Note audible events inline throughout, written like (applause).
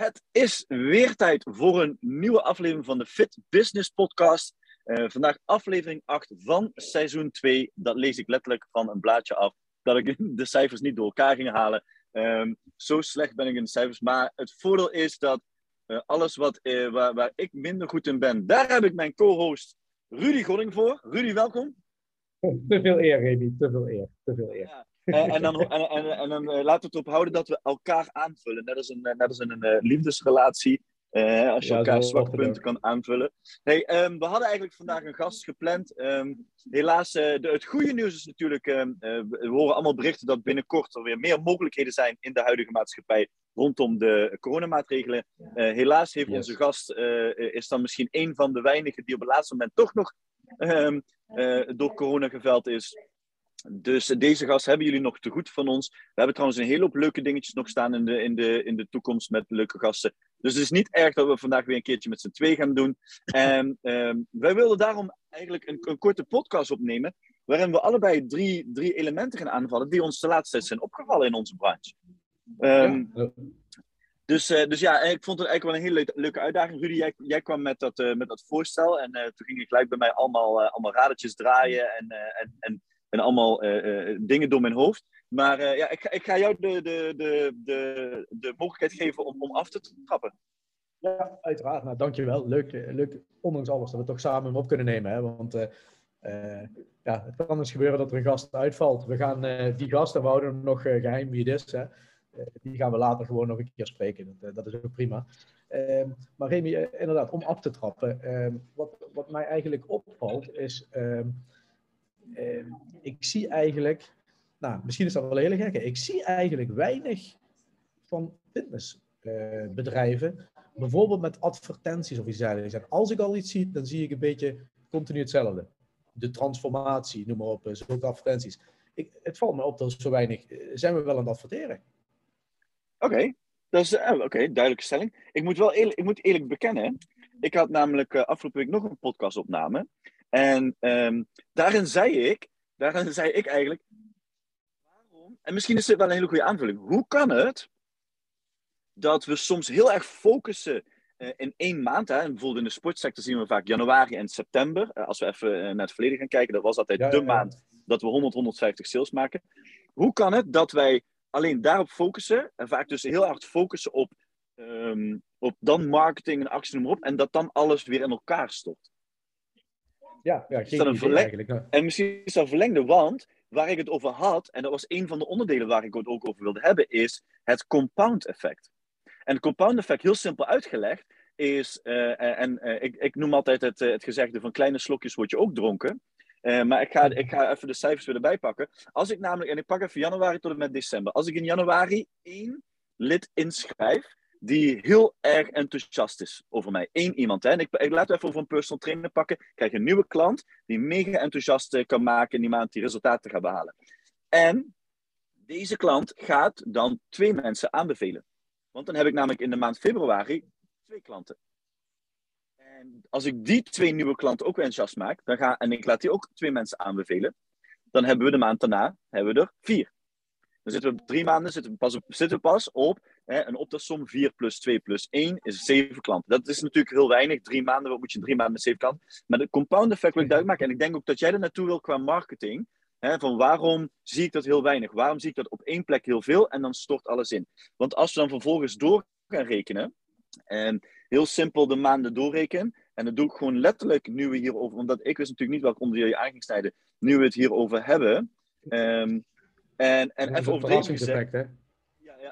Het is weer tijd voor een nieuwe aflevering van de Fit Business Podcast. Uh, vandaag aflevering 8 van seizoen 2. Dat lees ik letterlijk van een blaadje af. Dat ik (laughs) de cijfers niet door elkaar ging halen. Um, zo slecht ben ik in de cijfers. Maar het voordeel is dat uh, alles wat, uh, waar, waar, ik minder goed in ben, daar heb ik mijn co-host Rudy Goding voor. Rudy, welkom. Te veel eer, Remy. Te veel eer. Te veel eer. Ja. En, en, dan, en, en, en dan uh, laten we het op houden dat we elkaar aanvullen. Net als een, net als een uh, liefdesrelatie. Uh, als je ja, elkaar zwakke punten kan aanvullen. Hey, um, we hadden eigenlijk vandaag een gast gepland. Um, helaas, de, het goede nieuws is natuurlijk... Um, we horen allemaal berichten dat binnenkort er weer meer mogelijkheden zijn in de huidige maatschappij rondom de coronamaatregelen. helaas heeft yes. onze gast, is dan misschien een van de weinigen die op het laatste moment toch nog door corona geveld is. Dus deze gast hebben jullie nog te goed van ons. We hebben trouwens een hele hoop leuke dingetjes nog staan in de, in de, in de toekomst met leuke gasten. Dus het is niet erg dat we vandaag weer een keertje met z'n twee gaan doen. En um, wij wilden daarom eigenlijk een, een, korte podcast opnemen. Waarin we allebei drie, drie elementen gaan aanvallen die ons de laatste tijd zijn opgevallen in onze branche. Um, ja. Dus, uh, dus ja, ik vond het eigenlijk wel een hele leuke, leuke uitdaging. Rudy, jij, jij kwam met dat, uh, met dat voorstel. En uh, toen ging ik gelijk bij mij allemaal, allemaal radertjes draaien. En, en, en en allemaal uh, uh, dingen door mijn hoofd. Maar uh, ja, ik, ik, ga jou de, de, de, de, de mogelijkheid geven om, om af te trappen. Ja, uiteraard. Nou, dankjewel. Leuk, leuk, ondanks alles, dat we toch samen hem op kunnen nemen. Hè? Want ja, het kan dus gebeuren dat er een gast uitvalt. We gaan die gast, en we houden hem nog geheim wie het is. Die gaan we later gewoon nog een keer spreken. Dat, dat is ook prima. Ehm, maar Remy, inderdaad, om af te trappen. Ehm, wat, wat mij eigenlijk opvalt is... Ehm, uh, ik zie eigenlijk, nou, misschien is dat wel heel gek, ik zie eigenlijk weinig van fitnessbedrijven, uh, bijvoorbeeld met advertenties of iets dergelijks. En als ik al iets zie, dan zie ik een beetje continu hetzelfde. De transformatie, noem maar op, zulke advertenties. Ik, het valt me op dat zo weinig, zijn we wel aan het adverteren. Oké, okay. dat is uh, oké, duidelijke stelling. Ik moet wel eerlijk, ik moet eerlijk bekennen, ik had namelijk uh, afgelopen week nog een podcastopname. En um, daarin zei ik, daarin (laughs) zei ik eigenlijk, waarom, en misschien is dit wel een hele goede aanvulling, hoe kan het dat we soms heel erg focussen uh, in één maand, hè, en bijvoorbeeld in de sportsector zien we vaak januari en september, uh, als we even uh, naar het verleden gaan kijken, dat was altijd ja, de ja, maand dat we 100, 150 sales maken. Hoe kan het dat wij alleen daarop focussen, en vaak dus heel hard focussen op, um, op dan marketing en actie, noem maar op, en dat dan alles weer in elkaar stort? Ja, ja geen idee verleng... eigenlijk. En misschien is dat verlengde, want waar ik het over had, en dat was een van de onderdelen waar ik het ook over wilde hebben, is het compound effect. En het compound effect, heel simpel uitgelegd, is, uh, en uh, ik, ik, noem altijd het, uh, het gezegde van kleine slokjes word je ook dronken. maar ik ga, ik ga even de cijfers weer erbij pakken. Als ik namelijk, en ik pak even januari tot en met december. Als ik in januari één lid inschrijf, die heel erg enthousiast is over mij. Eén iemand. Hè? En ik, ik laat even over een personal trainer pakken. Ik krijg een nieuwe klant die mega enthousiast eh, kan maken in die maand die resultaten gaat behalen. En deze klant gaat dan twee mensen aanbevelen. Want dan heb ik namelijk in de maand februari twee klanten. En als ik die twee nieuwe klanten ook weer enthousiast maak, dan ga, en ik laat die ook twee mensen aanbevelen, dan hebben we de maand daarna hebben we er vier. Dan zitten we op drie maanden zitten we pas op, zitten we pas op hè, een optelsom 4 plus 2 plus 1 is 7 klanten. Dat is natuurlijk heel weinig. Drie maanden, wat moet je drie maanden met 7 klanten? Maar de compound effect wil ik duidelijk maken. En ik denk ook dat jij er naartoe wil qua marketing. Hè, van waarom zie ik dat heel weinig? Waarom zie ik dat op één plek heel veel en dan stort alles in? Want als we dan vervolgens door gaan rekenen, en heel simpel de maanden doorrekenen, en dat doe ik gewoon letterlijk nu we hierover, omdat ik wist natuurlijk niet welk onderdeel je aan ging snijden, nu we het hierover hebben. Um, en, en even over verrassingseffect, hè?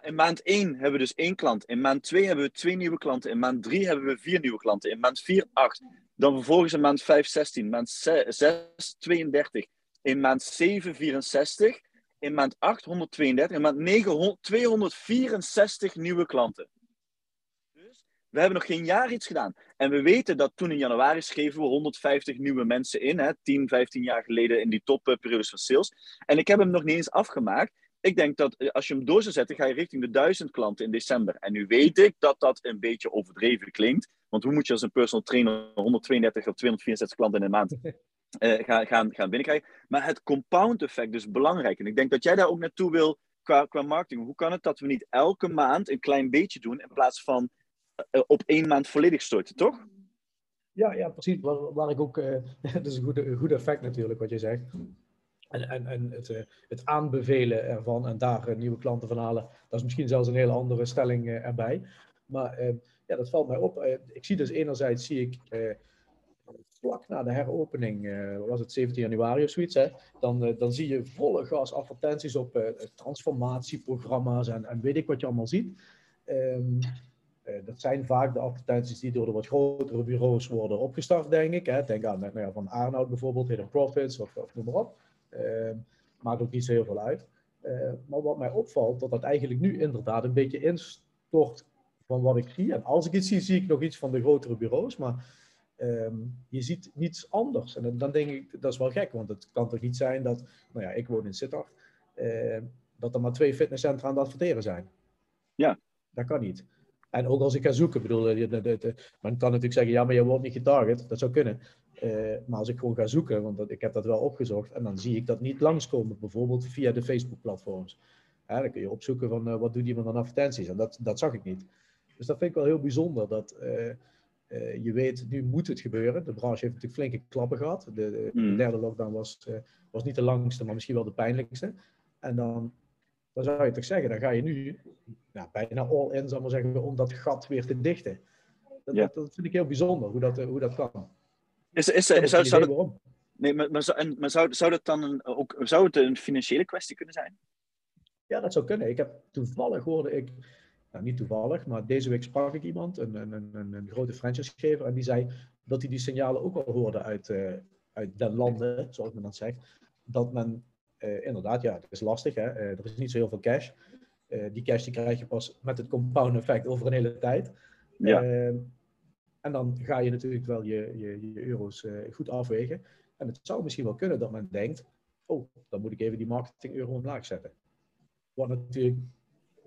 In maand 1 hebben we dus één klant. In maand 2 hebben we twee nieuwe klanten. In maand 3 hebben we vier nieuwe klanten. In maand 4, 8. Dan vervolgens in maand 5, 16. Maand 6, 32. In maand 7, 64. In maand 8 132, in maand 9 264 nieuwe klanten. Dus we hebben nog geen jaar iets gedaan. En we weten dat toen in januari schreven we 150 nieuwe mensen in, hè, 10, 15 jaar geleden in die topperiodes van sales. En ik heb hem nog niet eens afgemaakt. Ik denk dat eh, als je hem door zou zetten, ga je richting de 1000 klanten in december. En nu weet ik dat dat een beetje overdreven klinkt. Want hoe moet je als een personal trainer 132 of 264 klanten in een maand uh, (laughs) gaan, gaan, gaan binnenkrijgen? Maar het compound effect is belangrijk. En ik denk dat jij daar ook naartoe wil qua, qua marketing. Hoe kan het dat we niet elke maand een klein beetje doen in plaats van uh, op één maand volledig storten, toch? Ja, ja precies. Waar, waar ik ook, uh, (laughs) dat is een goed, een goed effect natuurlijk wat je zegt. En, en, en het, uh, het aanbevelen ervan en daar nieuwe klanten van halen, dat is misschien zelfs een hele andere stelling erbij. Maar ja, dat valt mij op. ik zie dus enerzijds, zie ik vlak na de heropening, uh, was het 17 januari of zoiets, hè, dan, dan zie je volle gas advertenties op transformatieprogramma's en, en weet ik wat je allemaal ziet. Um, dat zijn vaak de advertenties die door de wat grotere bureaus worden opgestart, denk ik. Hè. Denk aan nou ja, van Arnoud bijvoorbeeld, Hidden Profits of, of noem maar op. Ehm, maakt ook niet zo heel veel uit. maar wat mij opvalt, dat dat eigenlijk nu inderdaad een beetje instort van wat ik zie. En als ik iets zie, zie ik nog iets van de grotere bureaus. Maar um, je ziet niets anders. En dan denk ik, dat is wel gek, want het kan toch niet zijn dat, nou ja, ik woon in Sittard, uh, dat er maar twee fitnesscentra aan het adverteren zijn. Ja. Dat kan niet. En ook als ik ga zoeken, bedoel, de, de, de, men kan natuurlijk zeggen, ja, maar je wordt niet getarget. Dat zou kunnen. Uh, maar als ik gewoon ga zoeken, want dat, ik heb dat wel opgezocht, en dan zie ik dat niet langskomen, bijvoorbeeld via de Facebook-platforms. dan kun je opzoeken van uh, wat doet iemand aan advertenties. En dat, dat zag ik niet. Dus dat vind ik wel heel bijzonder. Dat, uh, uh, je weet, nu moet het gebeuren. De branche heeft natuurlijk flinke klappen gehad. De, de, de derde lockdown was, uh, was niet de langste, maar misschien wel de pijnlijkste. En dan, dan zou je toch zeggen, dan ga je nu nou, bijna all in, zal maar zeggen, om dat gat weer te dichten. Dat, ja. dat, dat vind ik heel bijzonder, hoe dat, hoe dat kan. Is, is, is, zou, zou dat, nee, maar, maar, zou, maar zou, zou, dat dan een, ook, zou het een financiële kwestie kunnen zijn? Ja, dat zou kunnen. Ik heb toevallig hoorde ik nou, niet toevallig, maar deze week sprak ik iemand, een, een, een, een grote franchisegever, en die zei dat hij die signalen ook al hoorde uit, uh, uit den landen, zoals men dat zegt, dat men uh, inderdaad, ja, het is lastig, hè? Uh, er is niet zo heel veel cash. die cash die krijg je pas met het compound effect over een hele tijd. Ja. En dan ga je natuurlijk wel je, je, je euro's goed afwegen. En het zou misschien wel kunnen dat men denkt, oh, dan moet ik even die marketing euro omlaag zetten. Wat natuurlijk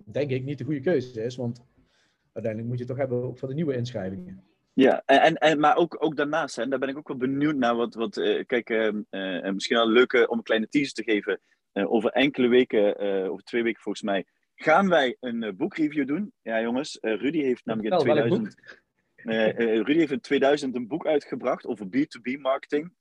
denk ik, niet de goede keuze is. Want uiteindelijk moet je het toch hebben ook voor de nieuwe inschrijvingen. Ja, en, en, maar ook, ook daarnaast, en daar ben ik ook wel benieuwd naar. Wat, wat, uh, kijk, uh, uh, misschien wel leuk om een kleine teaser te geven. over enkele weken, over twee weken volgens mij, gaan wij een boekreview doen. Ja, jongens, Rudy heeft namelijk in 2000. Rudy heeft in 2000 een boek uitgebracht over B2B marketing.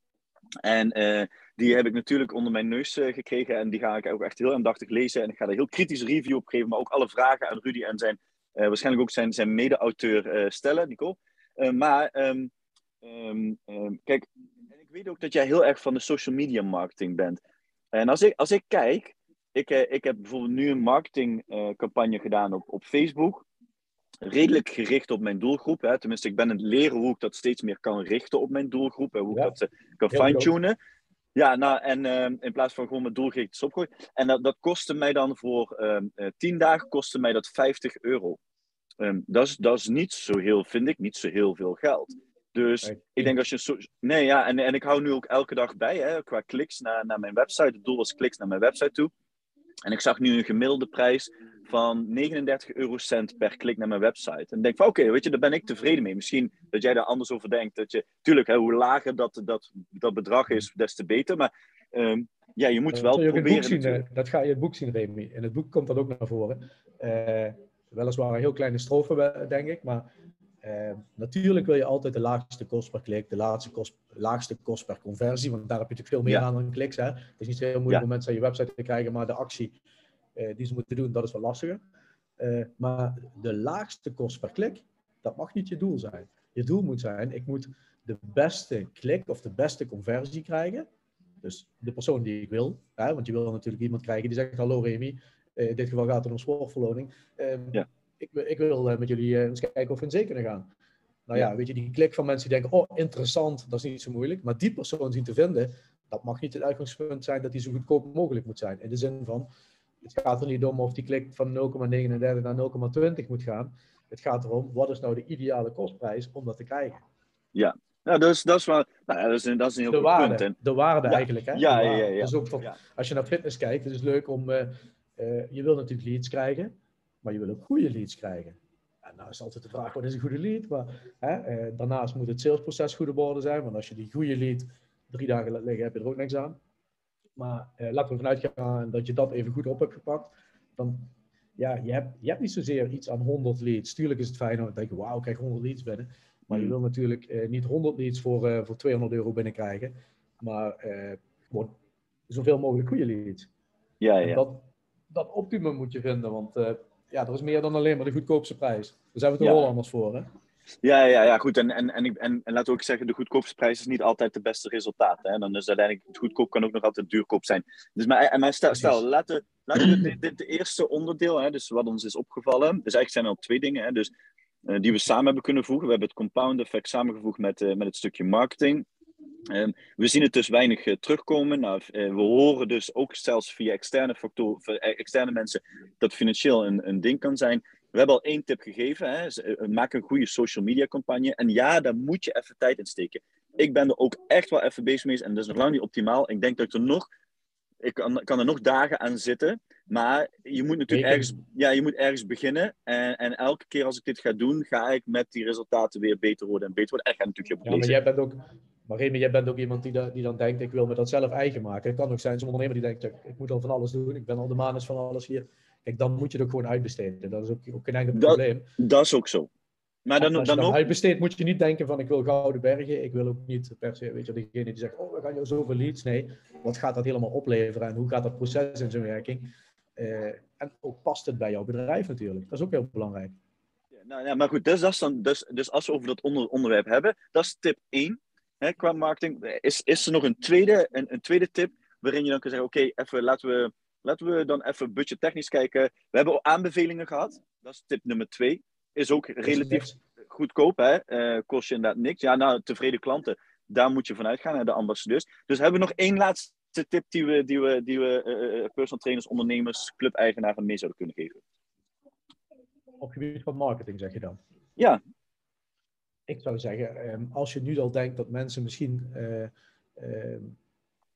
En uh, die heb ik natuurlijk onder mijn neus uh, gekregen. En die ga ik ook echt heel aandachtig lezen. En ik ga er heel kritisch review op geven. Maar ook alle vragen aan Rudy en zijn, uh, waarschijnlijk ook zijn, zijn mede-auteur stellen, Nico. maar um, um, um, kijk, ik weet ook dat jij heel erg van de social media marketing bent. En als ik, als ik kijk, ik, ik heb bijvoorbeeld nu een marketingcampagne gedaan op, op Facebook redelijk gericht op mijn doelgroep. Hè. Tenminste, ik ben aan het leren hoe ik dat steeds meer kan richten op mijn doelgroep. En hoe ik dat uh, kan fine-tunen. Ja, nou, en uh, in plaats van gewoon mijn doelgericht opgooien. En dat, dat kostte mij dan voor uh, 10 dagen kostte mij dat 50 euro. Um, dat, is, dat is niet zo heel, vind ik, niet zo heel veel geld. Dus nee. ik denk als je zo. Nee, ja, en, en ik hou nu ook elke dag bij, hè, qua kliks naar, naar mijn website. Het doel was kliks naar mijn website toe. En ik zag nu een gemiddelde prijs van 39 eurocent per klik naar mijn website. En denk van oké, okay, weet je, daar ben ik tevreden mee. Misschien dat jij daar anders over denkt. Dat je, tuurlijk, hè, hoe lager dat, dat, dat bedrag is, des te beter. Maar um, ja, je moet wel dat proberen. Zien, uh, dat ga je in het boek zien, Remy. In het boek komt dat ook naar voren. Uh, weliswaar een heel kleine strofe, denk ik. Maar uh, natuurlijk wil je altijd de laagste kost per klik, de laagste kost, laagste kost per conversie. Want daar heb je natuurlijk veel meer ja. aan dan kliks. Hè? Het is niet zo heel moeilijk ja. om mensen aan je website te krijgen, maar de actie uh, die ze moeten doen, dat is wel lastiger. Uh, maar de laagste kost per klik, dat mag niet je doel zijn. Je doel moet zijn, ik moet de beste klik of de beste conversie krijgen. Dus de persoon die ik wil. Hè? Want je wil natuurlijk iemand krijgen die zegt, hallo Remy, uh, in dit geval gaat het om sportverloning. ja. Ik, ik, wil met jullie eens kijken of we in zee kunnen gaan. Nou ja, weet je, die klik van mensen die denken, oh interessant, dat is niet zo moeilijk. Maar die persoon zien te vinden, dat mag niet het uitgangspunt zijn dat die zo goedkoop mogelijk moet zijn. In de zin van, het gaat er niet om of die klik van 0,39 naar 0,20 moet gaan. Het gaat erom, wat is nou de ideale kostprijs om dat te krijgen? Ja, nou, dus, dat, is wel, nou ja, dat, is een, dat is een heel de goed waarde, punt. En, De waarde eigenlijk. Hè? Ja, ja, ja, ja. Dus ook voor- Ja. als je naar fitness kijkt, het is leuk om. eh, eh, je wil natuurlijk leads krijgen, maar je wil ook goede leads krijgen. En nou is altijd de vraag: wat is een goede lead? Maar hè, eh, daarnaast moet het salesproces goed op orde zijn, want als je die goede lead drie dagen laat liggen, heb je er ook niks aan. Maar eh, laten we vanuit gaan dat je dat even goed op hebt gepakt. Dan, ja, je hebt, je hebt niet zozeer iets aan 100 leads. Tuurlijk is het fijn om te denken: wauw, ik krijg 100 leads binnen. Maar je Mm. wil natuurlijk eh, niet 100 leads voor, eh, voor 200 euro binnenkrijgen, maar eh, gewoon zoveel mogelijk goede leads. ja, En ja. Dat, dat optimum moet je vinden, want eh, ja, er is meer dan alleen maar de goedkoopste prijs. Daar zijn we de Ja. Hollanders voor, hè? Ja, ja, ja, goed. En, en, en, ik- en, en laten we ook zeggen, de goedkoopste prijs is niet altijd de beste resultaat. Hè? Dan is uiteindelijk, het goedkoop kan ook nog altijd duurkoop zijn. Dus maar, en maar stel, stel laten, laten we dit, dit, dit eerste onderdeel, hè, dus wat ons is opgevallen. Dus eigenlijk zijn er al twee dingen, hè, dus, eh, die we samen hebben kunnen voegen. We hebben het compound effect samengevoegd met, eh, met het stukje marketing. Ehm, we zien het dus weinig eh, terugkomen. Nou, eh, we horen dus ook zelfs via externe, factoren, eh, externe mensen dat financieel een, een ding kan zijn. We hebben al één tip gegeven. Hè. Maak een goede social media campagne. En ja, daar moet je even tijd in steken. Ik ben er ook echt wel even bezig mee. En dat is nog lang niet optimaal. Ik denk dat ik er nog... Ik kan, kan er nog dagen aan zitten. Maar je moet natuurlijk ergens, ja, je moet ergens beginnen. En, en elke keer als ik dit ga doen, ga ik met die resultaten weer beter worden en beter worden. En ga natuurlijk op Ja, maar jij bent ook, maar Remy, jij bent ook iemand die, da- die dan denkt, ik wil me dat zelf eigen maken. Het kan ook zijn, zo'n ondernemer die denkt, ik, moet al van alles doen, ik ben al de manus van alles hier. Kijk, dan moet je het ook gewoon uitbesteden. Dat is ook, ook geen enkel Dat- probleem. Dat is ook zo. Maar dan, als je dan dan ook... uitbesteedt, moet je niet denken van, ik wil gouden bergen. Ik wil ook niet per se, weet je, degene die zegt, oh, we gaan jou zoveel leads. Nee, wat gaat dat helemaal opleveren en hoe gaat dat proces in zijn werking? Eh, en ook past het bij jouw bedrijf natuurlijk. Dat is ook heel belangrijk. Nou, ja, maar goed, dus, dat is dan, dus, dus als we over dat onder, onderwerp hebben, dat is tip 1 hè, qua marketing. Is, is er nog een tweede, een, een tweede tip waarin je dan kan zeggen: Oké, even laten we, laten we dan even budgettechnisch kijken. We hebben aanbevelingen gehad. Dat is tip nummer 2. Is ook relatief goedkoop, hè? eh, kost je inderdaad niks. Ja, nou, tevreden klanten, daar moet je vanuit gaan, hè, de ambassadeurs. Dus hebben we nog één laatste tip die we, die we, die we eh, eh, personal trainers, ondernemers, club-eigenaren mee zouden kunnen geven? Op gebied van marketing zeg je dan. Ja, Ik zou zeggen, ehm, als je nu al denkt dat mensen misschien eh, ehm,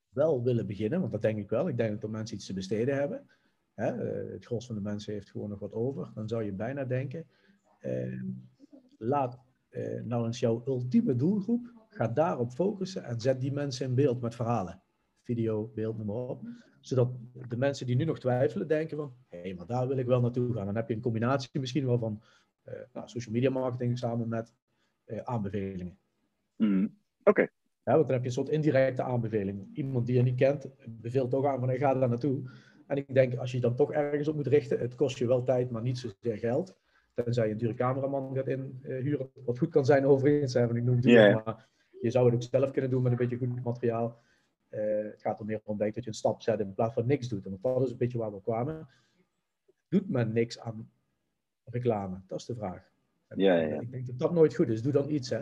wel willen beginnen, want dat denk ik wel. Ik denk dat mensen iets te besteden hebben. Hè? eh, het gros van de mensen heeft gewoon nog wat over. Dan zou je bijna denken, ehm, laat eh, nou eens jouw ultieme doelgroep, ga daarop focussen en zet die mensen in beeld met verhalen. Video, beeld, noem maar op. Zodat de mensen die nu nog twijfelen denken van, hé, hey, maar daar wil ik wel naartoe gaan. Dan heb je een combinatie misschien wel van nou, social media marketing samen met aanbevelingen. Mm. Ja, want dan heb je een soort indirecte aanbeveling. Iemand die je niet kent, beveelt toch aan van hey, ga daar naartoe. En ik denk, als je je dan toch ergens op moet richten, het kost je wel tijd, maar niet zozeer geld. Tenzij je een dure cameraman gaat inhuren, wat goed kan zijn overigens. Hè, want ik noem het maar je zou het ook zelf kunnen doen met een beetje goed materiaal. Eh, het gaat er meer om denk, dat je een stap zet in plaats van niks doet. Want dat is een beetje waar we kwamen. Doet men niks aan reclame? Dat is de vraag. Ja, ja, Ik denk dat dat nooit goed is. Doe dan iets, hè.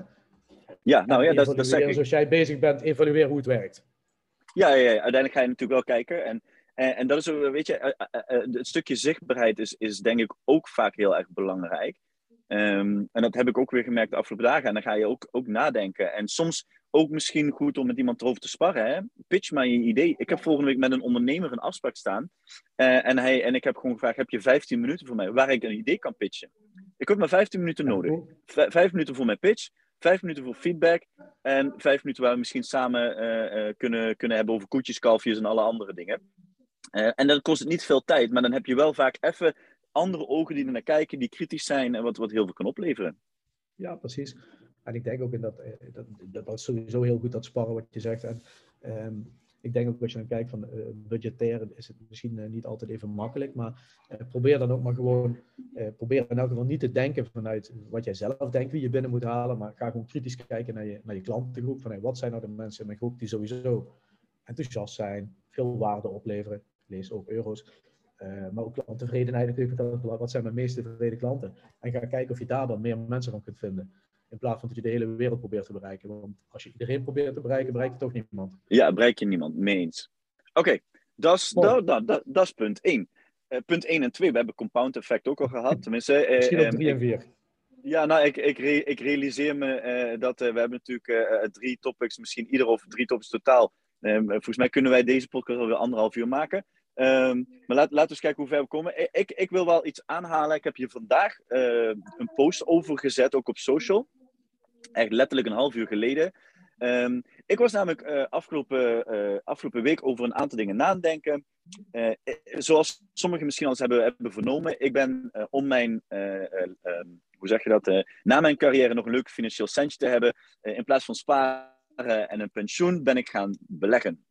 Ja, nou ja, dat, dat zeg ik. Zoals jij bezig bent, evalueer hoe het werkt. Ja, ja, ja, uiteindelijk ga je natuurlijk wel kijken. En, en, en dat is, weet je, eh, eh, eh, het stukje zichtbaarheid is, is denk ik ook vaak heel erg belangrijk. Ehm, en dat heb ik ook weer gemerkt de afgelopen dagen. En dan ga je ook, ook nadenken. En soms ook misschien goed om met iemand erover te sparren. Hè? Pitch maar je idee. Ik heb volgende week met een ondernemer een afspraak staan. Eh, en, hij, en ik heb gewoon gevraagd, heb je 15 minuten voor mij waar ik een idee kan pitchen? Ik heb maar 15 minuten nodig. Vijf minuten voor mijn pitch, vijf minuten voor feedback en vijf minuten waar we misschien samen eh, eh, kunnen, kunnen hebben over koetjes, kalfjes en alle andere dingen. En dan kost het niet veel tijd, maar dan heb je wel vaak even andere ogen die er naar kijken, die kritisch zijn en wat, wat heel veel kan opleveren. Ja, precies. En ik denk ook in dat, eh, dat, dat, dat sowieso heel goed dat sparren wat je zegt. En ehm, ik denk ook als je dan kijkt van uh, budgetair is het misschien uh, niet altijd even makkelijk, maar probeer dan ook maar gewoon, probeer in elk geval niet te denken vanuit wat jij zelf denkt wie je binnen moet halen, maar ga gewoon kritisch kijken naar je, naar je klantengroep. Van hey, wat zijn nou de mensen in mijn groep die sowieso enthousiast zijn, veel waarde opleveren, lees ook euro's. Maar ook klanttevredenheid natuurlijk. Wat zijn mijn meest tevreden klanten? En ga kijken of je daar dan meer mensen van kunt vinden. In plaats van dat je de hele wereld probeert te bereiken. Want als je iedereen probeert te bereiken, bereikt toch niemand. Ja, bereik je niemand. Mee eens. Oké, dat is dat, dat, dat, dat is punt 1. Uh, punt 1 en 2, we hebben compound effect ook al gehad. Tenminste, uh, Misschien op 3 en 4. Ja, nou, ik, ik, re ik realiseer me uh, dat we hebben natuurlijk drie topics, misschien ieder of drie topics totaal. Ehm, volgens mij kunnen wij deze podcast alweer anderhalf uur maken. Um, maar laat, laten we eens kijken hoe ver we komen. Ik, ik wil wel iets aanhalen. Ik heb hier vandaag een post over gezet, ook op social. Echt letterlijk een half uur geleden. Um, ik was namelijk uh, afgelopen, uh, afgelopen week over een aantal dingen nadenken. Uh, zoals sommigen misschien al eens hebben, hebben vernomen. Ik ben om mijn, um, hoe zeg je dat, na mijn carrière nog een leuk financieel centje te hebben. in plaats van sparen en een pensioen ben ik gaan beleggen.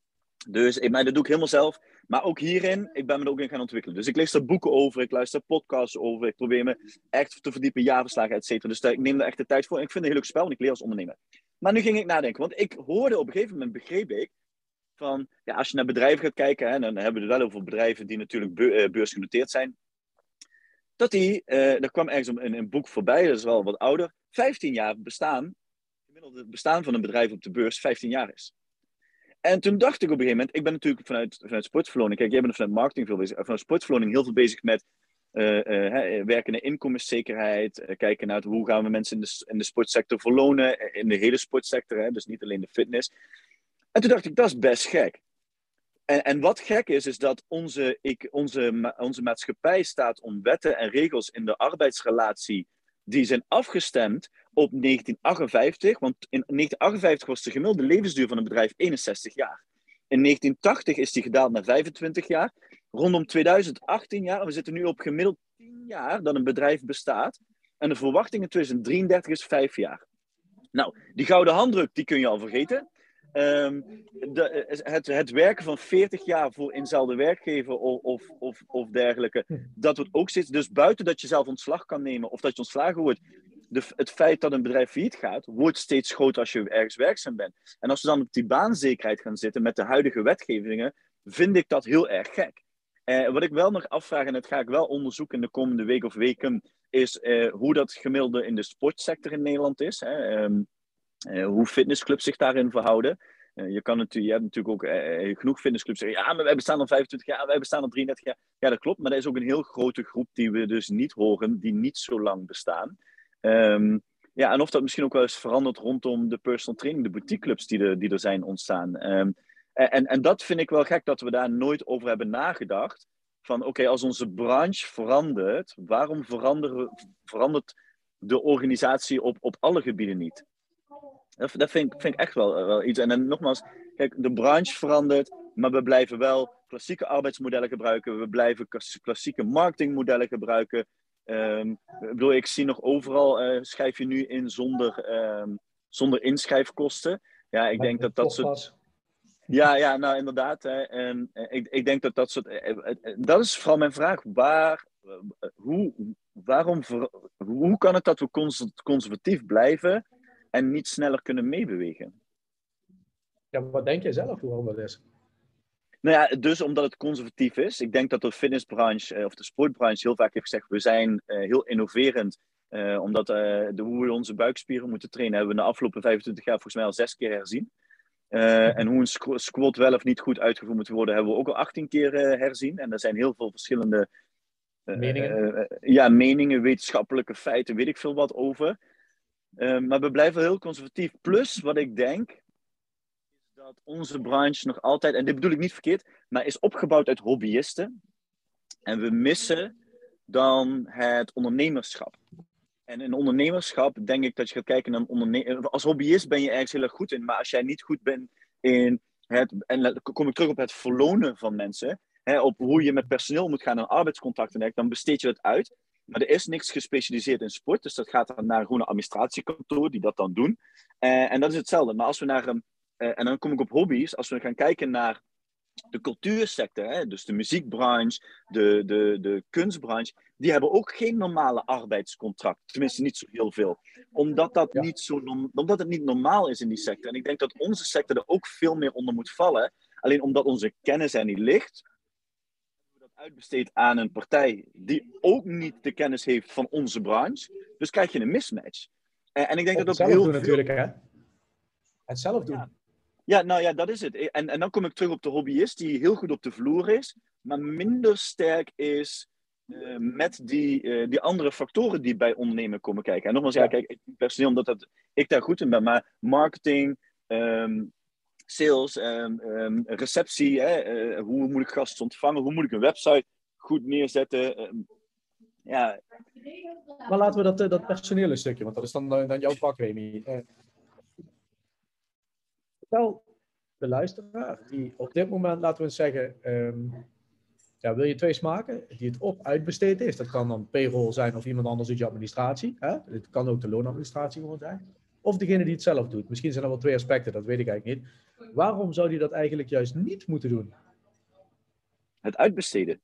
Dus maar dat doe ik helemaal zelf. Maar ook hierin, ik ben me er ook in gaan ontwikkelen. Dus ik lees er boeken over, ik luister podcasts over, ik probeer me echt te verdiepen, jaarverslagen, et cetera. Dus ik neem er echt de tijd voor. En ik vind het een heel leuk spel en ik leer als ondernemer. Maar nu ging ik nadenken, want ik hoorde op een gegeven moment, begreep ik, van, ja, als je naar bedrijven gaat kijken, hè, dan hebben we het wel over bedrijven die natuurlijk be beursgenoteerd zijn, dat die, uh, er kwam ergens een, een boek voorbij, dat is wel wat ouder, 15 jaar bestaan, gemiddelde bestaan van een bedrijf op de beurs 15 jaar is. En toen dacht ik op een gegeven moment, ik ben natuurlijk vanuit, vanuit sportverloning, kijk, jij bent vanuit marketing veel bezig, vanuit sportverloning heel veel bezig met uh, werken naar inkomenszekerheid, kijken naar hoe gaan we mensen in de, in de sportsector verlonen, in de hele sportsector, hè, dus niet alleen de fitness. En toen dacht ik, dat is best gek. En, en wat gek is, is dat onze, ik, onze, onze maatschappij staat om wetten en regels in de arbeidsrelatie die zijn afgestemd op 1958. Want in 1958 was de gemiddelde levensduur van een bedrijf 61 jaar. In 1980 is die gedaald naar 25 jaar. Rondom 2018 jaar, we zitten nu op gemiddeld 10 jaar dat een bedrijf bestaat. En de verwachting in 2033 is 5 jaar. Nou, die gouden handdruk, die kun je al vergeten. Um, de, het, het, werken van 40 jaar voor eenzelfde werkgever of, of, of, dergelijke, dat wordt ook steeds. Dus buiten dat je zelf ontslag kan nemen of dat je ontslagen wordt, de, het feit dat een bedrijf failliet gaat, wordt steeds groter als je ergens werkzaam bent. En als we dan op die baanzekerheid gaan zitten met de huidige wetgevingen, vind ik dat heel erg gek. Uh, wat ik wel nog afvraag, en dat ga ik wel onderzoeken in de komende week of weken, is uh, hoe dat gemiddelde in de sportsector in Nederland is. Hè? Um, uh, hoe fitnessclubs zich daarin verhouden. je, kan natuurlijk, je hebt natuurlijk ook genoeg fitnessclubs zeggen, ja, maar wij bestaan al 25 jaar, wij bestaan al 33 jaar. Ja, dat klopt, maar er is ook een heel grote groep die we dus niet horen, die niet zo lang bestaan. Um, ja, en of dat misschien ook wel eens verandert rondom de personal training, de boutiqueclubs die er, die er zijn ontstaan. Um, en, en dat vind ik wel gek dat we daar nooit over hebben nagedacht. Van oké, als onze branche verandert, waarom verandert de organisatie op, op alle gebieden niet? Dat, dat vind, ik, vind ik echt wel, wel iets. En dan nogmaals, kijk, de branche verandert, maar we blijven wel klassieke arbeidsmodellen gebruiken. We blijven klassieke marketingmodellen gebruiken. Um, ik bedoel, ik zie nog overal, uh, schrijf je nu in zonder, um, zonder inschrijfkosten. Ja, ik denk dat dat soort... Ja, ja, nou inderdaad. Hè. En, eh, ik, ik denk dat dat soort. Eh, dat is vooral mijn vraag. Waar, hoe, waarom, hoe kan het dat we conservatief blijven en niet sneller kunnen meebewegen? Ja, wat denk jij zelf waarom dat is? Nou ja, dus omdat het conservatief is. Ik denk dat de fitnessbranche of de sportbranche heel vaak heeft gezegd: we zijn uh, heel innoverend. Uh, omdat uh, de, hoe we onze buikspieren moeten trainen, hebben we de afgelopen 25 jaar volgens mij al zes keer herzien. Uh, en hoe een squat wel of niet goed uitgevoerd moet worden, hebben we ook al 18 keer uh, herzien. En er zijn heel veel verschillende uh, meningen. ja, meningen, wetenschappelijke feiten, weet ik veel wat over. Maar we blijven heel conservatief. Plus, wat ik denk, is dat onze branche nog altijd, en dit bedoel ik niet verkeerd, maar is opgebouwd uit hobbyisten. En we missen dan het ondernemerschap. En in ondernemerschap denk ik dat je gaat kijken naar. Als hobbyist ben je ergens heel erg goed in, maar als jij niet goed bent in het. En kom ik terug op het verlonen van mensen. Hè, op hoe je met personeel moet gaan en arbeidscontacten, dan besteed je dat uit. Maar er is niks gespecialiseerd in sport, dus dat gaat dan naar gewoon een administratiekantoor die dat dan doen. Uh, en dat is hetzelfde. Maar als we naar. Um, uh, en dan kom ik op hobby's. Als we gaan kijken naar de cultuursector, hè, dus de muziekbranche, de, de, de kunstbranche, die hebben ook geen normale arbeidscontract. Tenminste, niet zo heel veel. Omdat, dat niet zo, omdat het niet normaal is in die sector. En ik denk dat onze sector er ook veel meer onder moet vallen. Alleen omdat onze kennis er niet ligt, dat uitbesteed aan een partij die ook niet de kennis heeft van onze branche. Dus krijg je een mismatch. En, en ik denk dat ook zelf heel doen veel- natuurlijk, hè? Het zelf doen. Ja. Ja, nou ja, dat is het. En, en dan kom ik terug op de hobbyist die heel goed op de vloer is, maar minder sterk is eh, met die, eh, die andere factoren die bij ondernemen komen kijken. En nogmaals, ja, Ja. kijk, ik personeel omdat dat, ik daar goed in ben, maar marketing, ehm, sales, ehm, ehm, receptie, hè, eh, hoe moet ik gasten ontvangen, hoe moet ik een website goed neerzetten. ehm, ja, Maar laten we dat, eh, dat personele stukje, want dat is dan, dan jouw vak, Remy. Vertel de luisteraar die op dit moment, laten we eens zeggen, ja, wil je twee smaken, die het op uitbesteed heeft. Dat kan dan payroll zijn of iemand anders doet je administratie. Hè? Het kan ook de loonadministratie gewoon zijn. Of degene die het zelf doet. Misschien zijn er wel twee aspecten, dat weet ik eigenlijk niet. Waarom zou die dat eigenlijk juist niet moeten doen? het uitbesteden.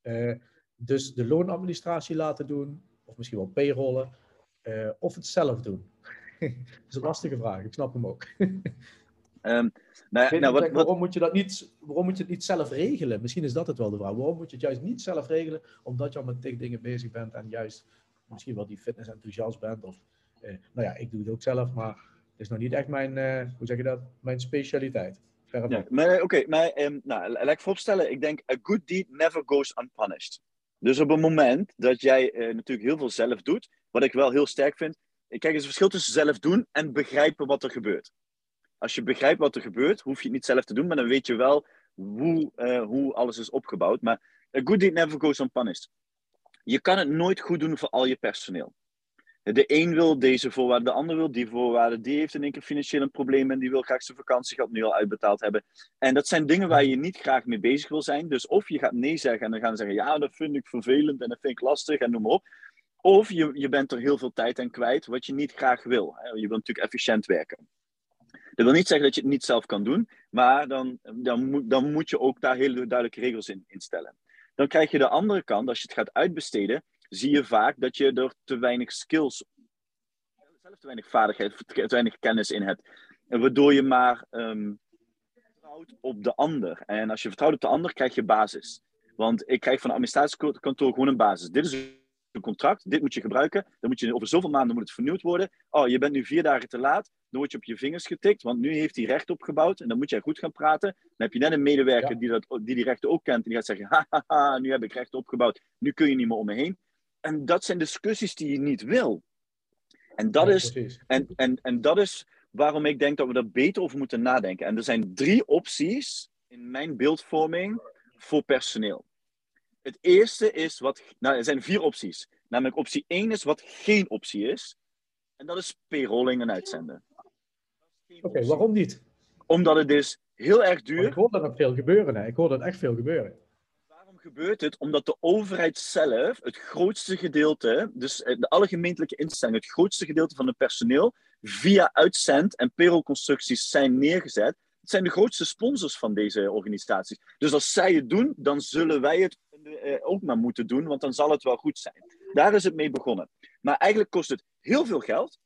Eh, dus de loonadministratie laten doen, of misschien wel payrollen, eh, of het zelf doen. (laughs) dat is een lastige vraag, ik snap hem ook. (laughs) Ehm, nou, nou, wat, waarom, moet je dat niet, waarom moet je het niet zelf regelen? Misschien is dat het wel de vraag. Waarom moet je het juist niet zelf regelen, omdat je al met tig dingen bezig bent en juist misschien wel die fitness enthousiast bent? Of, nou ja, ik doe het ook zelf, maar het is nog niet echt mijn, eh, hoe zeg je dat, mijn specialiteit. Ja, maar oké, maar ehm, nou, laat ik vooropstellen, ik denk, a good deed never goes unpunished. Dus op het moment dat jij eh, natuurlijk heel veel zelf doet, wat ik wel heel sterk vind, eh, kijk, er is een verschil tussen zelf doen en begrijpen wat er gebeurt. Als je begrijpt wat er gebeurt, hoef je het niet zelf te doen, maar dan weet je wel hoe, eh, hoe alles is opgebouwd. Maar a good deed never goes unpunished. Je kan het nooit goed doen voor al je personeel. De een wil deze voorwaarde, de ander wil die voorwaarde. Die heeft in één keer financieel een probleem en die wil graag zijn vakantiegeld nu al uitbetaald hebben. En dat zijn dingen waar je niet graag mee bezig wil zijn. Dus of je gaat nee zeggen en dan gaan ze zeggen, ja, dat vind ik vervelend en dat vind ik lastig en noem maar op. Of je, je bent er heel veel tijd aan kwijt, wat je niet graag wil. Je wilt natuurlijk efficiënt werken. Dat wil niet zeggen dat je het niet zelf kan doen, maar dan, dan, moet, dan moet je ook daar hele duidelijke regels in, in stellen. Dan krijg je de andere kant, als je het gaat uitbesteden, zie je vaak dat je er te weinig skills, zelf te weinig vaardigheid, te weinig kennis in hebt. En Waardoor je maar ehm, vertrouwt op de ander. En als je vertrouwt op de ander, krijg je basis. Want ik krijg van een administratiekantoor gewoon een basis. Dit is een contract, dit moet je gebruiken. Dan moet je over zoveel maanden moet het vernieuwd worden. Oh, je bent nu vier dagen te laat. Dan word je op je vingers getikt, want nu heeft hij recht opgebouwd. En dan moet jij goed gaan praten. Dan heb je net een medewerker Ja. die, dat, die die rechten ook kent. En die gaat zeggen, haha, nu heb ik recht opgebouwd. Nu kun je niet meer om me heen. En dat zijn discussies die je niet wil. En dat Ja, is precies. en, en, en dat is waarom ik denk dat we er beter over moeten nadenken. En er zijn drie opties in mijn beeldvorming voor personeel. Het eerste is wat. Nou, er zijn vier opties. Namelijk optie 1 is wat geen optie is. En dat is payrolling en uitzenden. Oké, waarom niet? Omdat het is heel erg Want ik duur. hoor dat ook veel gebeuren. Hè. Ik hoor dat echt veel gebeuren. Gebeurt het? Omdat de overheid zelf het grootste gedeelte, dus eh, de alle gemeentelijke instellingen, het grootste gedeelte van het personeel via uitzend- en payrollconstructies zijn neergezet. Het zijn de grootste sponsors van deze organisaties. Dus als zij het doen, dan zullen wij het eh, ook maar moeten doen, want dan zal het wel goed zijn. Daar is het mee begonnen. Maar eigenlijk kost het heel veel geld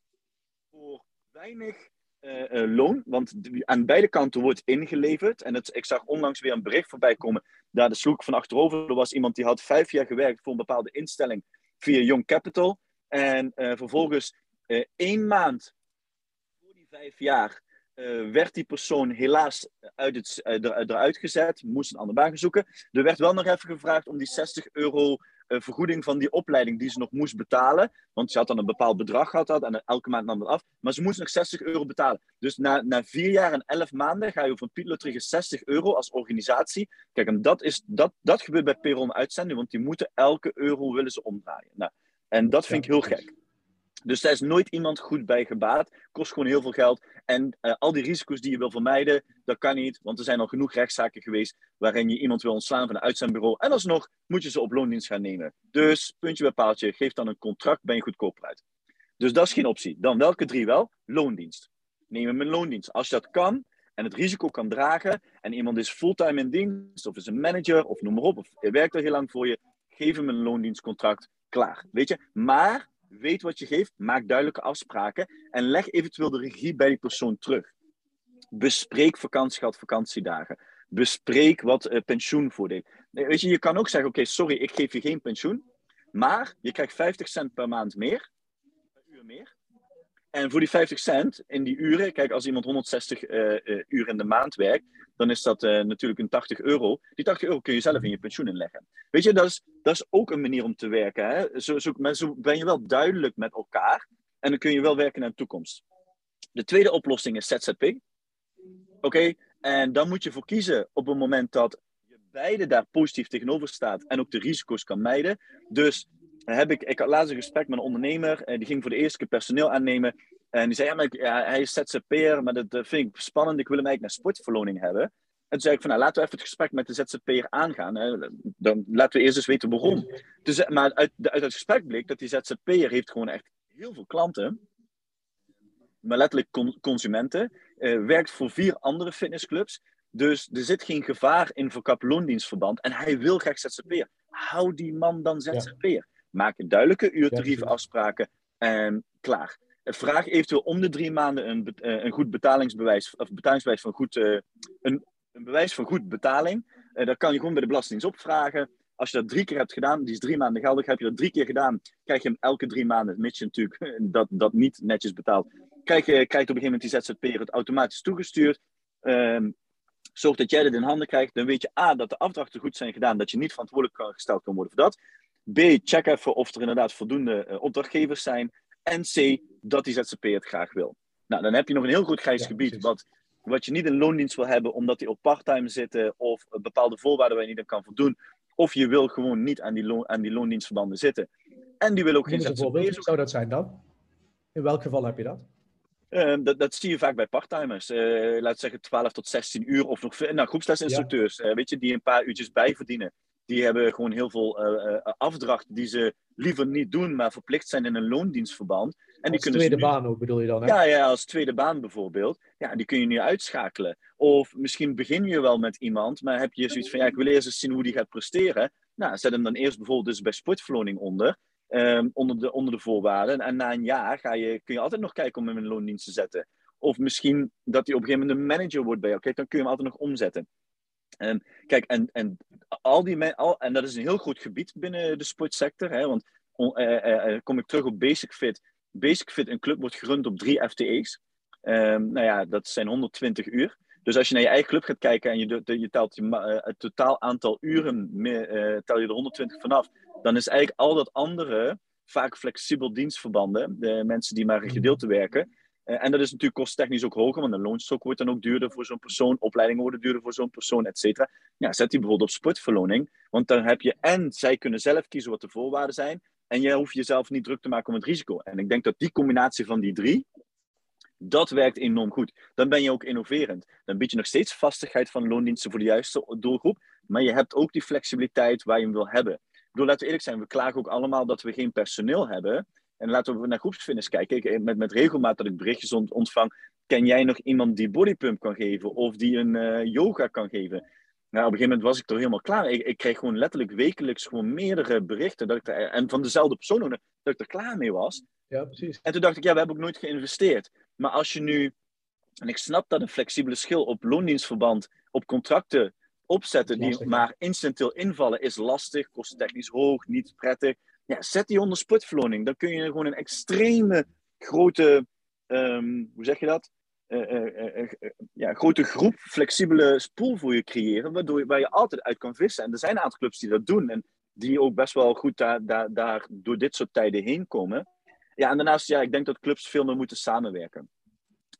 voor weinig eh, eh, loon, want aan beide kanten wordt ingeleverd. En het, ik zag onlangs weer een bericht voorbij komen, daar de sloeg ik van achterover. Er was iemand die had vijf jaar gewerkt voor een bepaalde instelling via Young Capital. En eh, vervolgens één maand voor die vijf jaar werd die persoon helaas uit het, eruit gezet, moest een andere baan zoeken. Er werd wel nog even gevraagd om die 60 euro vergoeding van die opleiding die ze nog moest betalen. Want ze had dan een bepaald bedrag gehad en elke maand nam dat af. Maar ze moest nog 60 euro betalen. Dus na, na vier jaar en elf maanden ga je over een pietlutterige 60 euro als organisatie. Kijk, en dat, is, dat, dat gebeurt bij en uitzending, want die moeten elke euro willen ze omdraaien. Nou, en dat vind ik heel gek. Dus daar is nooit iemand goed bij gebaat. Kost gewoon heel veel geld. En eh, al die risico's die je wil vermijden, dat kan niet. Want er zijn al genoeg rechtszaken geweest waarin je iemand wil ontslaan van een uitzendbureau. En alsnog moet je ze op loondienst gaan nemen. Dus, puntje bij paaltje, geef dan een contract, ben je goedkoper uit. Dus dat is geen optie. Dan welke drie wel? Loondienst. Neem hem in loondienst. Als je dat kan en het risico kan dragen en iemand is fulltime in dienst of is een manager of noem maar op, of werkt er heel lang voor je, geef hem een loondienstcontract. Klaar. Weet je? Maar weet wat je geeft, maak duidelijke afspraken en leg eventueel de regie bij die persoon terug. Bespreek vakantiegeld, vakantiedagen. Bespreek wat eh, pensioenvoordeel. Weet je, je kan ook zeggen: Oké, sorry, ik geef je geen pensioen, maar je krijgt 50 cent per maand meer, per uur meer. En voor die 50 cent in die uren, kijk, als iemand 160 uh, uh, uur in de maand werkt, dan is dat uh, natuurlijk een 80 euro. Die 80 euro kun je zelf in je pensioen inleggen. Weet je, dat is, dat is ook een manier om te werken. Hè? Zo, maar zo ben je wel duidelijk met elkaar en dan kun je wel werken naar de toekomst. De tweede oplossing is ZZP. Oké, en dan moet je voor kiezen op het moment dat je beide daar positief tegenover staat en ook de risico's kan mijden. Dus heb ik, ik had laatst een gesprek met een ondernemer, en die ging voor de eerste keer personeel aannemen. En die zei, ja, maar hij is ZZP'er, maar dat vind ik spannend, ik wil hem eigenlijk naar sportverloning hebben. En toen zei ik van, nou, laten we even het gesprek met de ZZP'er aangaan. Hè. Dan laten we eerst eens weten waarom. Dus, maar uit, uit het gesprek bleek dat die ZZP'er heeft gewoon echt heel veel klanten. Maar letterlijk consumenten. Uh, werkt voor vier andere fitnessclubs. Dus er zit geen gevaar in voor kaploondienstverband. En hij wil graag ZZP'er. Hou die man dan ZZP'er. Ja. Maak duidelijke uurtarieven afspraken en klaar. Vraag eventueel om de drie maanden een, een goed betalingsbewijs, of betalingsbewijs van goed, uh, een, een, bewijs van goed betaling. Uh, dat kan je gewoon bij de Belastingdienst opvragen. Als je dat drie keer hebt gedaan, die is drie maanden geldig, heb je dat drie keer gedaan, krijg je hem elke drie maanden, mits je natuurlijk (laughs) dat, dat niet netjes betaalt, krijg je, krijgt op een gegeven moment die ZZP'er het automatisch toegestuurd. Um, zorg dat jij het in handen krijgt, dan weet je A, dat de afdrachten goed zijn gedaan, dat je niet verantwoordelijk gesteld kan worden voor dat. B, check even of er inderdaad voldoende uh, opdrachtgevers zijn. En C, dat die ZZP het graag wil. Nou, dan heb je nog een heel goed grijs ja, gebied, wat, wat je niet in loondienst wil hebben, omdat die op parttime zitten, of bepaalde voorwaarden waar je niet aan kan voldoen. Of je wil gewoon niet aan die, loon, aan die loondienstverbanden zitten. En die wil ook geen ZZP. Wat zou dat zijn dan? In welk geval heb je dat? Uh, dat, dat, zie je vaak bij parttimers. Uh, laat zeggen 12 tot 16 uur of nog nou, groepslesinstructeurs. Ja. Uh, weet je, die een paar uurtjes bijverdienen die hebben gewoon heel veel uh, uh, afdrachten die ze liever niet doen, maar verplicht zijn in een loondienstverband. En als die kunnen tweede nu... baan ook bedoel je dan? Hè? Ja, ja, als tweede baan bijvoorbeeld. Ja, die kun je nu uitschakelen. Of misschien begin je wel met iemand, maar heb je zoiets van, ja, ik wil eerst eens zien hoe die gaat presteren. Nou, zet hem dan eerst bijvoorbeeld dus bij sportverloning onder. Um, onder, de, onder de voorwaarden. En na een jaar ga je, kun je altijd nog kijken om hem in loondienst te zetten. Of misschien dat hij op een gegeven moment een manager wordt bij jou. Kijk, dan kun je hem altijd nog omzetten. En kijk, en, en, al die al, en dat is een heel groot gebied binnen de sportsector. Hè, want uh, uh, kom ik terug op Basic Fit. Basic Fit, een club wordt gerund op drie FTE's. Um, nou ja, dat zijn 120 uur. Dus als je naar je eigen club gaat kijken en je, je telt je, uh, het totaal aantal uren, meer, tel je er 120 vanaf, dan is eigenlijk al dat andere vaak flexibel dienstverbanden, de mensen die maar een gedeelte werken, en dat is natuurlijk kosttechnisch ook hoger, want de loonstok wordt dan ook duurder voor zo'n persoon, opleidingen worden duurder voor zo'n persoon, et cetera. Ja, zet die bijvoorbeeld op sportverloning, want dan heb je en zij kunnen zelf kiezen wat de voorwaarden zijn, en jij hoeft jezelf niet druk te maken om het risico. En ik denk dat die combinatie van die drie, dat werkt enorm goed. Dan ben je ook innoverend. Dan bied je nog steeds vastigheid van loondiensten voor de juiste doelgroep, maar je hebt ook die flexibiliteit waar je hem wil hebben. Ik bedoel, laten we eerlijk zijn, we klagen ook allemaal dat we geen personeel hebben. En laten we naar groepsfitness kijken. Ik, met, met regelmaat dat ik berichtjes ontvang. Ken jij nog iemand die bodypump kan geven? Of die een uh, yoga kan geven? Nou, op een gegeven moment was ik er helemaal klaar. Ik, ik kreeg gewoon letterlijk wekelijks gewoon meerdere berichten. Dat ik er, en van dezelfde persoon dat ik er klaar mee was. Ja, precies. En toen dacht ik, ja, we hebben ook nooit geïnvesteerd. Maar als je nu... En ik snap dat een flexibele schil op loondienstverband, op contracten opzetten die maar incidenteel invallen, is lastig, kost technisch hoog, niet prettig. Ja, zet die onder sportverloning. Dan kun je gewoon een extreme grote, um, hoe zeg je dat? Uh, uh, uh, ja, grote groep flexibele spoel voor je creëren, waardoor je, waar je altijd uit kan vissen. En er zijn een aantal clubs die dat doen en die ook best wel goed daar, daar, daar door dit soort tijden heen komen. Ja, en daarnaast, ja, ik denk dat clubs veel meer moeten samenwerken.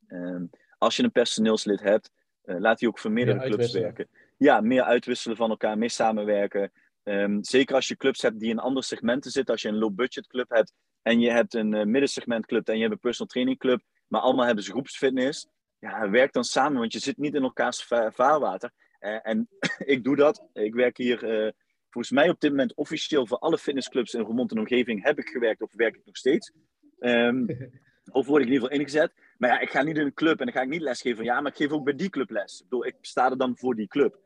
Ehm, als je een personeelslid hebt, laat die ook voor meerdere clubs werken. Ja, meer uitwisselen van elkaar, meer samenwerken. Um, zeker als je clubs hebt die in andere segmenten zitten. Als je een low-budget club hebt en je hebt een uh, middensegment club en je hebt een personal training club. Maar allemaal hebben ze groepsfitness. Ja, werk dan samen, want je zit niet in elkaars va vaarwater. Uh, en (coughs) ik doe dat. Ik werk hier uh, volgens mij op dit moment officieel voor alle fitnessclubs in Roermond en omgeving heb ik gewerkt of werk ik nog steeds. Um, (laughs) of word ik in ieder geval ingezet. Maar ja, ik ga niet in een club en dan ga ik niet lesgeven van ja, maar ik geef ook bij die club les. Ik bedoel, ik sta er dan voor die club.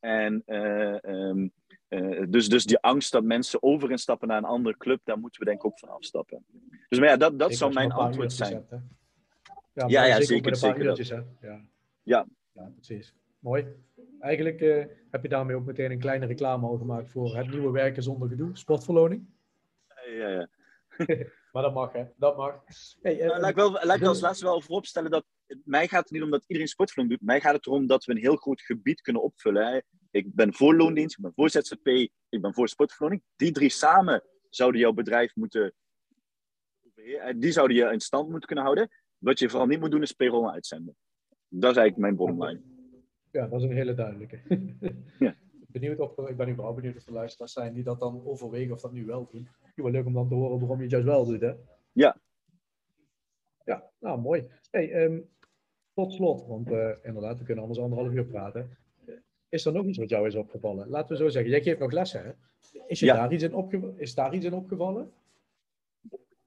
En um, uh, dus, dus die angst dat mensen overinstappen naar een andere club, daar moeten we denk ik ook van afstappen. Dus maar ja, dat, dat zou mijn antwoord zijn. Hebt, ja, ja, ja, zeker. zeker uurtjes, hè? Ja. Ja. ja, precies. Mooi. Eigenlijk uh, heb je daarmee ook meteen een kleine reclame al gemaakt voor het nieuwe werken zonder gedoe, sportverloning. Ja, ja. (laughs) Maar dat mag, hè? Dat mag. Hey, uh, laat ik, wel, laat ik als laatste wel vooropstellen dat mij gaat het niet om dat iedereen sportverloning doet. Mij gaat het erom dat we een heel groot gebied kunnen opvullen. Hè. Ik ben voor loondienst, ik ben voor ZZP, ik ben voor sportverloning. Die drie samen zouden jouw bedrijf moeten... Die zouden je in stand moeten kunnen houden. Wat je vooral niet moet doen, is payroll uitzenden. Dat is eigenlijk mijn bottomline. Ja, dat is een hele duidelijke. (laughs) ja. Benieuwd of, ik ben überhaupt benieuwd of er luisteraars zijn die dat dan overwegen of dat nu wel doen. Het wel leuk om dan te horen waarom je het juist wel doet, hè? Ja. Ja, nou mooi. Hey, um, tot slot, want uh, inderdaad, we kunnen anders anderhalf uur praten. Is er nog iets wat jou is opgevallen? Laten we zo zeggen, jij geeft nog lessen, hè? Is, je daar, iets in opge is daar iets in opgevallen?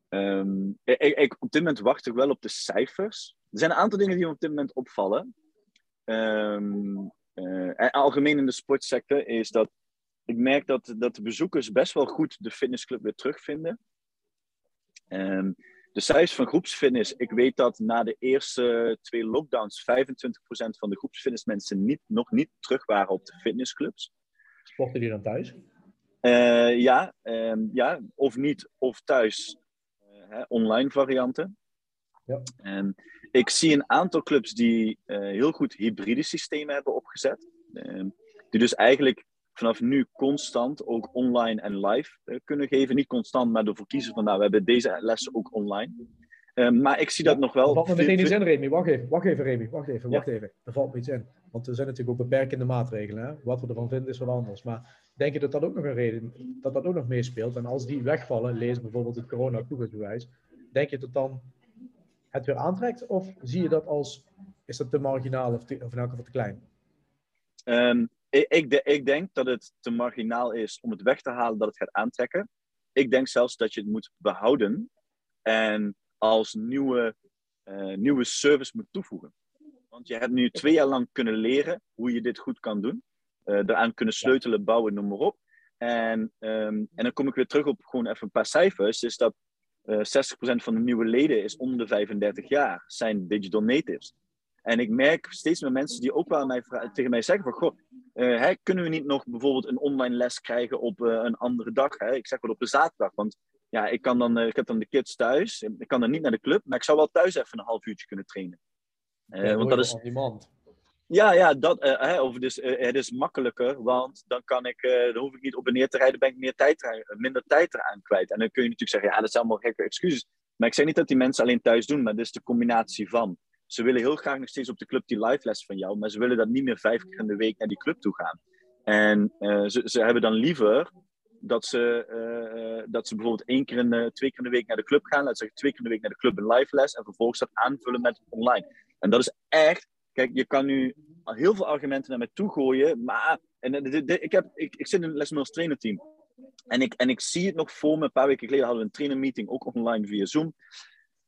Um, ik, ik, op dit moment wacht ik wel op de cijfers. Er zijn een aantal dingen die me op dit moment opvallen. Um, uh, algemeen in de sportsector is dat ik merk dat, dat de bezoekers best wel goed de fitnessclub weer terugvinden. Um, de cijfers van groepsfitness, ik weet dat na de eerste twee lockdowns 25% van de groepsfitnessmensen niet, nog niet terug waren op de fitnessclubs. Sporten die dan thuis? Uh, ja, um, ja, of niet, of thuis. Uh, online varianten. Ja. En ik zie een aantal clubs die uh, heel goed hybride systemen hebben opgezet. Ehm, die dus eigenlijk vanaf nu constant ook online en live uh, kunnen geven. Niet constant, maar ervoor kiezen van nou, we hebben deze lessen ook online. Uh, maar ik zie dat nog wel. Er valt me meteen iets in, Remy. Wacht even, wacht even, Remy. Wacht even, wacht ja. even. Er valt me iets in. Want er zijn natuurlijk ook beperkende maatregelen. Hè? Wat we ervan vinden is wat anders. Maar denk je dat dat ook nog een reden dat dat ook nog meespeelt? En als die wegvallen, lees bijvoorbeeld het corona-toegangsbewijs, denk je dat dan het weer aantrekt? Of zie je dat als, is dat te marginaal of, te, of in elk geval te klein? Um, ik, ik, denk dat het te marginaal is om het weg te halen dat het gaat aantrekken. Ik denk zelfs dat je het moet behouden en als nieuwe, uh, nieuwe service moet toevoegen. Want je hebt nu twee jaar lang kunnen leren hoe je dit goed kan doen. Uh, daaraan kunnen sleutelen, bouwen, noem maar op. En, um, en dan kom ik weer terug op gewoon even een paar cijfers. Is dat uh, 60% van de nieuwe leden is onder de 35 jaar, zijn digital natives. En ik merk steeds meer mensen die ook wel mij, tegen mij zeggen van, goh, uh, hè, kunnen we niet nog bijvoorbeeld een online les krijgen op uh, een andere dag? Hè? Ik zeg wel op een zaterdag, want ja, ik, kan dan, uh, ik heb dan de kids thuis. Ik kan dan niet naar de club, maar ik zou wel thuis even een half uurtje kunnen trainen. Ja, want dat is... Iemand. Ja, ja dat, hè, of dus, het is makkelijker, want dan, kan ik, dan hoef ik niet op en neer te rijden, ben ik meer tijd, minder tijd eraan kwijt. En dan kun je natuurlijk zeggen, ja, dat zijn allemaal gekke excuses. Maar ik zeg niet dat die mensen alleen thuis doen, maar dit is de combinatie van. Ze willen heel graag nog steeds op de club die live les van jou, maar ze willen dat niet meer vijf keer in de week naar die club toe gaan. En uh, ze, ze hebben dan liever dat ze, uh, dat ze bijvoorbeeld één keer in de, twee keer in de week naar de club gaan, laten zeggen twee keer in de week naar de club een live les en vervolgens dat aanvullen met online. En dat is echt, kijk, je kan nu heel veel argumenten naar mij toe gooien, maar en, ik, heb, ik, ik zit in een lesmiddels trainerteam. En ik, en ik zie het nog voor me, een paar weken geleden hadden we een trainermeeting, ook online via Zoom.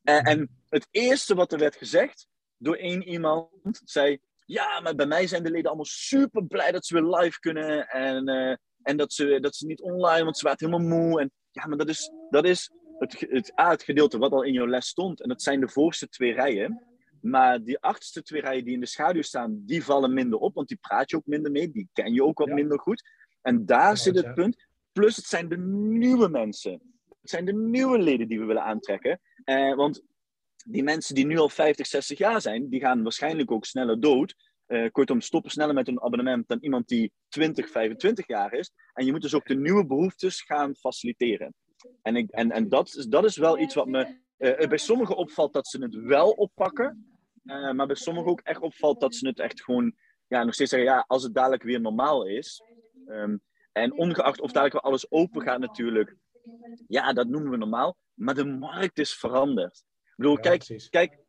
En het eerste wat er werd gezegd door één iemand, zei: Ja, maar bij mij zijn de leden allemaal super blij dat ze weer live kunnen. En, uh, en dat, ze, dat ze niet online, want ze waren helemaal moe. En ja, maar dat is, dat is het, het, A, het gedeelte wat al in jouw les stond. En dat zijn de voorste twee rijen. Maar die achterste twee rijen die in de schaduw staan, die vallen minder op, want die praat je ook minder mee. Die ken je ook wat minder goed. En daar zit het punt. Plus, het zijn de nieuwe mensen. Het zijn de nieuwe leden die we willen aantrekken. Uh, want die mensen die nu al 50, 60 jaar zijn, die gaan waarschijnlijk ook sneller dood. Uh, kortom, stoppen sneller met een abonnement dan iemand die 20, 25 jaar is. En je moet dus ook de nieuwe behoeftes gaan faciliteren. En, ik, en, en dat, is, dat is wel iets wat me uh, bij sommigen opvalt dat ze het wel oppakken. Maar bij sommigen ook echt opvalt dat ze het echt gewoon ja, nog steeds zeggen, ja, als het dadelijk weer normaal is. Um, en ongeacht of dadelijk weer alles open gaat natuurlijk. Ja, dat noemen we normaal. Maar de markt is veranderd. Ik bedoel, kijk, kijk,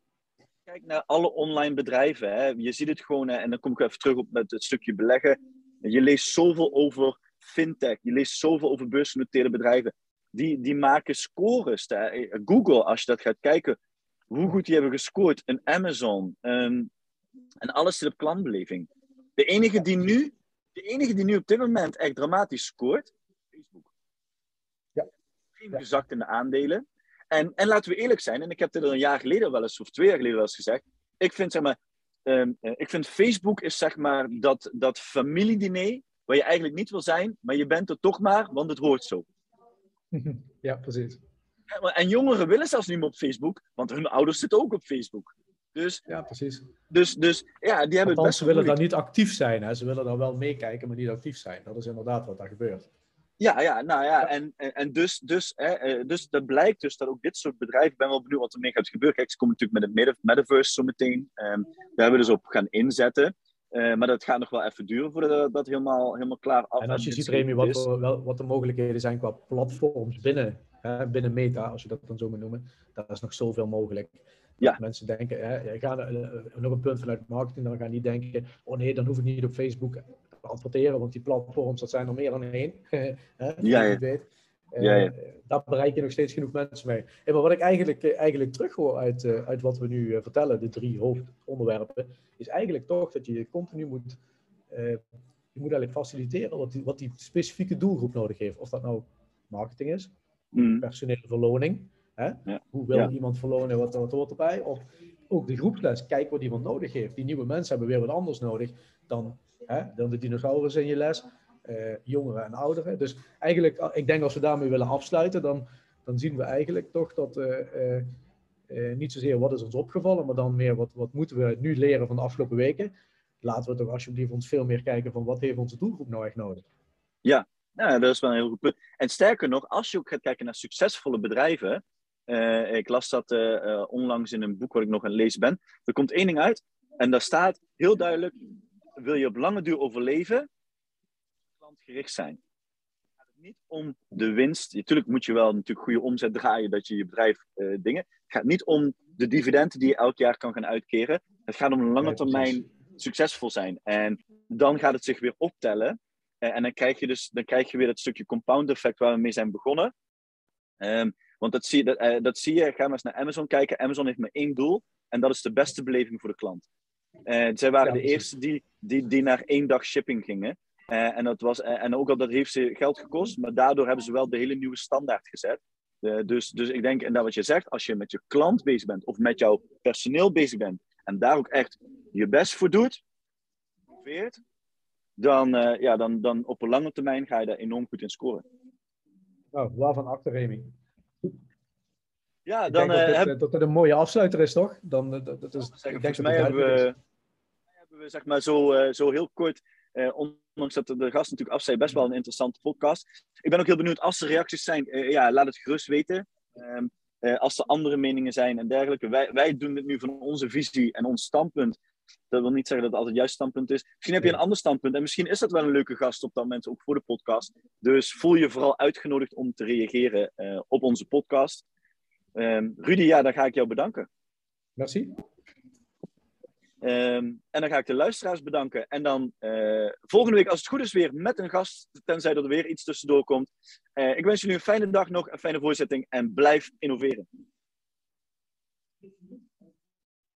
kijk naar alle online bedrijven. Hè. Je ziet het gewoon, en dan kom ik even terug op met het stukje beleggen. Je leest zoveel over fintech, je leest zoveel over beursgenoteerde bedrijven. Die, die maken scores. Hè. Google, als je dat gaat kijken, hoe goed die hebben gescoord. Een Amazon. Een, en alles zit op klantbeleving. De enige die nu, de enige die nu op dit moment echt dramatisch scoort, Facebook. Ja. Gezakt in de aandelen. En, en laten we eerlijk zijn, en ik heb dit al een jaar geleden wel eens, of twee jaar geleden wel eens gezegd. Ik vind, zeg maar, um, ik vind Facebook is zeg maar dat, dat familiediner waar je eigenlijk niet wil zijn, maar je bent er toch maar, want het hoort zo. (laughs) Ja, precies. En jongeren willen zelfs niet meer op Facebook, want hun ouders zitten ook op Facebook. Dus, ja, precies. Dus, dus ja, die hebben het best Ze willen daar niet actief zijn. Hè? Ze willen daar wel meekijken, maar niet actief zijn. Dat is inderdaad wat daar gebeurt. Ja, ja, nou ja, en, en, en dus, dus, hè, eh, dus dat blijkt dus dat ook dit soort bedrijven, ik ben wel benieuwd wat er mee gaat gebeuren. Kijk, ze komen natuurlijk met het metaverse zo meteen. Um, daar hebben we dus op gaan inzetten. Uh, maar dat gaat nog wel even duren voordat dat, dat helemaal, helemaal klaar af En als je ziet, Remy, wat, wel, wat de mogelijkheden zijn qua platforms binnen, hè, binnen Meta, als je dat dan zo moet noemen, daar is nog zoveel mogelijk. Ja. Mensen denken, hè, gaan, uh, nog een punt vanuit marketing, dan gaan die denken, oh nee, dan hoef ik niet op Facebook adverteren, want die platforms, dat zijn er meer dan één. (laughs) ja, ja. Weet. Ja, ja. Daar bereik je nog steeds genoeg mensen mee. En maar wat ik eigenlijk, eigenlijk terughoor uit, uh, uit wat we nu vertellen, de drie hoofdonderwerpen, is eigenlijk toch dat je continu moet, je moet eigenlijk faciliteren wat die, wat die specifieke doelgroep nodig heeft. Of dat nou marketing is, mm. personele verloning, Hè? Ja. Hoe wil iemand verlonen, wat, wat hoort erbij? Of ook de groepsles, kijk wat iemand nodig heeft. Die nieuwe mensen hebben weer wat anders nodig dan, hè, dan de dinosaurus in je les. Uh, jongeren en ouderen. Dus eigenlijk, ik denk als we daarmee willen afsluiten, dan, dan zien we eigenlijk toch dat uh, uh, niet zozeer wat is ons opgevallen, maar dan meer wat, wat moeten we nu leren van de afgelopen weken. Laten we toch alsjeblieft ons veel meer kijken van wat heeft onze doelgroep nou echt nodig. Ja, nou, dat is wel een heel goed punt. En sterker nog, als je ook gaat kijken naar succesvolle bedrijven, uh, ik las dat onlangs in een boek waar ik nog aan lees ben. Er komt één ding uit en daar staat heel duidelijk: wil je op lange duur overleven, klantgericht zijn. Het gaat niet om de winst. Natuurlijk moet je wel natuurlijk goede omzet draaien dat je je bedrijf dingen. Het gaat niet om de dividenden die je elk jaar kan gaan uitkeren. Het gaat om lange termijn succesvol zijn. En dan gaat het zich weer optellen. en dan krijg je dus dan krijg je weer dat stukje compound effect waar we mee zijn begonnen. Um, want dat zie, dat, uh, dat zie je, ga maar eens naar Amazon kijken. Amazon heeft maar één doel en dat is de beste beleving voor de klant. Uh, zij waren de eerste die, die, die naar één dag shipping gingen. Uh, en, dat was, en ook al dat heeft ze geld gekost, maar daardoor hebben ze wel de hele nieuwe standaard gezet. dus, dus ik denk, en dat wat je zegt, als je met je klant bezig bent of met jouw personeel bezig bent en daar ook echt je best voor doet, dan, ja, dan, dan op een lange termijn ga je daar enorm goed in scoren. Nou, waarvan achter, Remy? Ja, ik dan denk dat, het, dat een mooie afsluiter is, toch? Dan, dat, dat is, ik denk mij hebben we, hebben we zeg maar zo, uh, zo heel kort, uh, ondanks dat de gast natuurlijk af zei, best wel een interessante podcast. Ik ben ook heel benieuwd als er reacties zijn, uh, ja, laat het gerust weten. Um, als er andere meningen zijn en dergelijke. Wij, wij doen dit nu van onze visie en ons standpunt. Dat wil niet zeggen dat het altijd juist standpunt is. Misschien heb je een ander standpunt en misschien is dat wel een leuke gast op dat moment ook voor de podcast. Dus voel je vooral uitgenodigd om te reageren op onze podcast. Um, Rudy, ja, dan ga ik jou bedanken. Merci. Um, en dan ga ik de luisteraars bedanken. En dan uh, volgende week, als het goed is, weer met een gast. Tenzij er weer iets tussendoor komt. Uh, ik wens jullie een fijne dag nog, een fijne voorzetting. En blijf innoveren.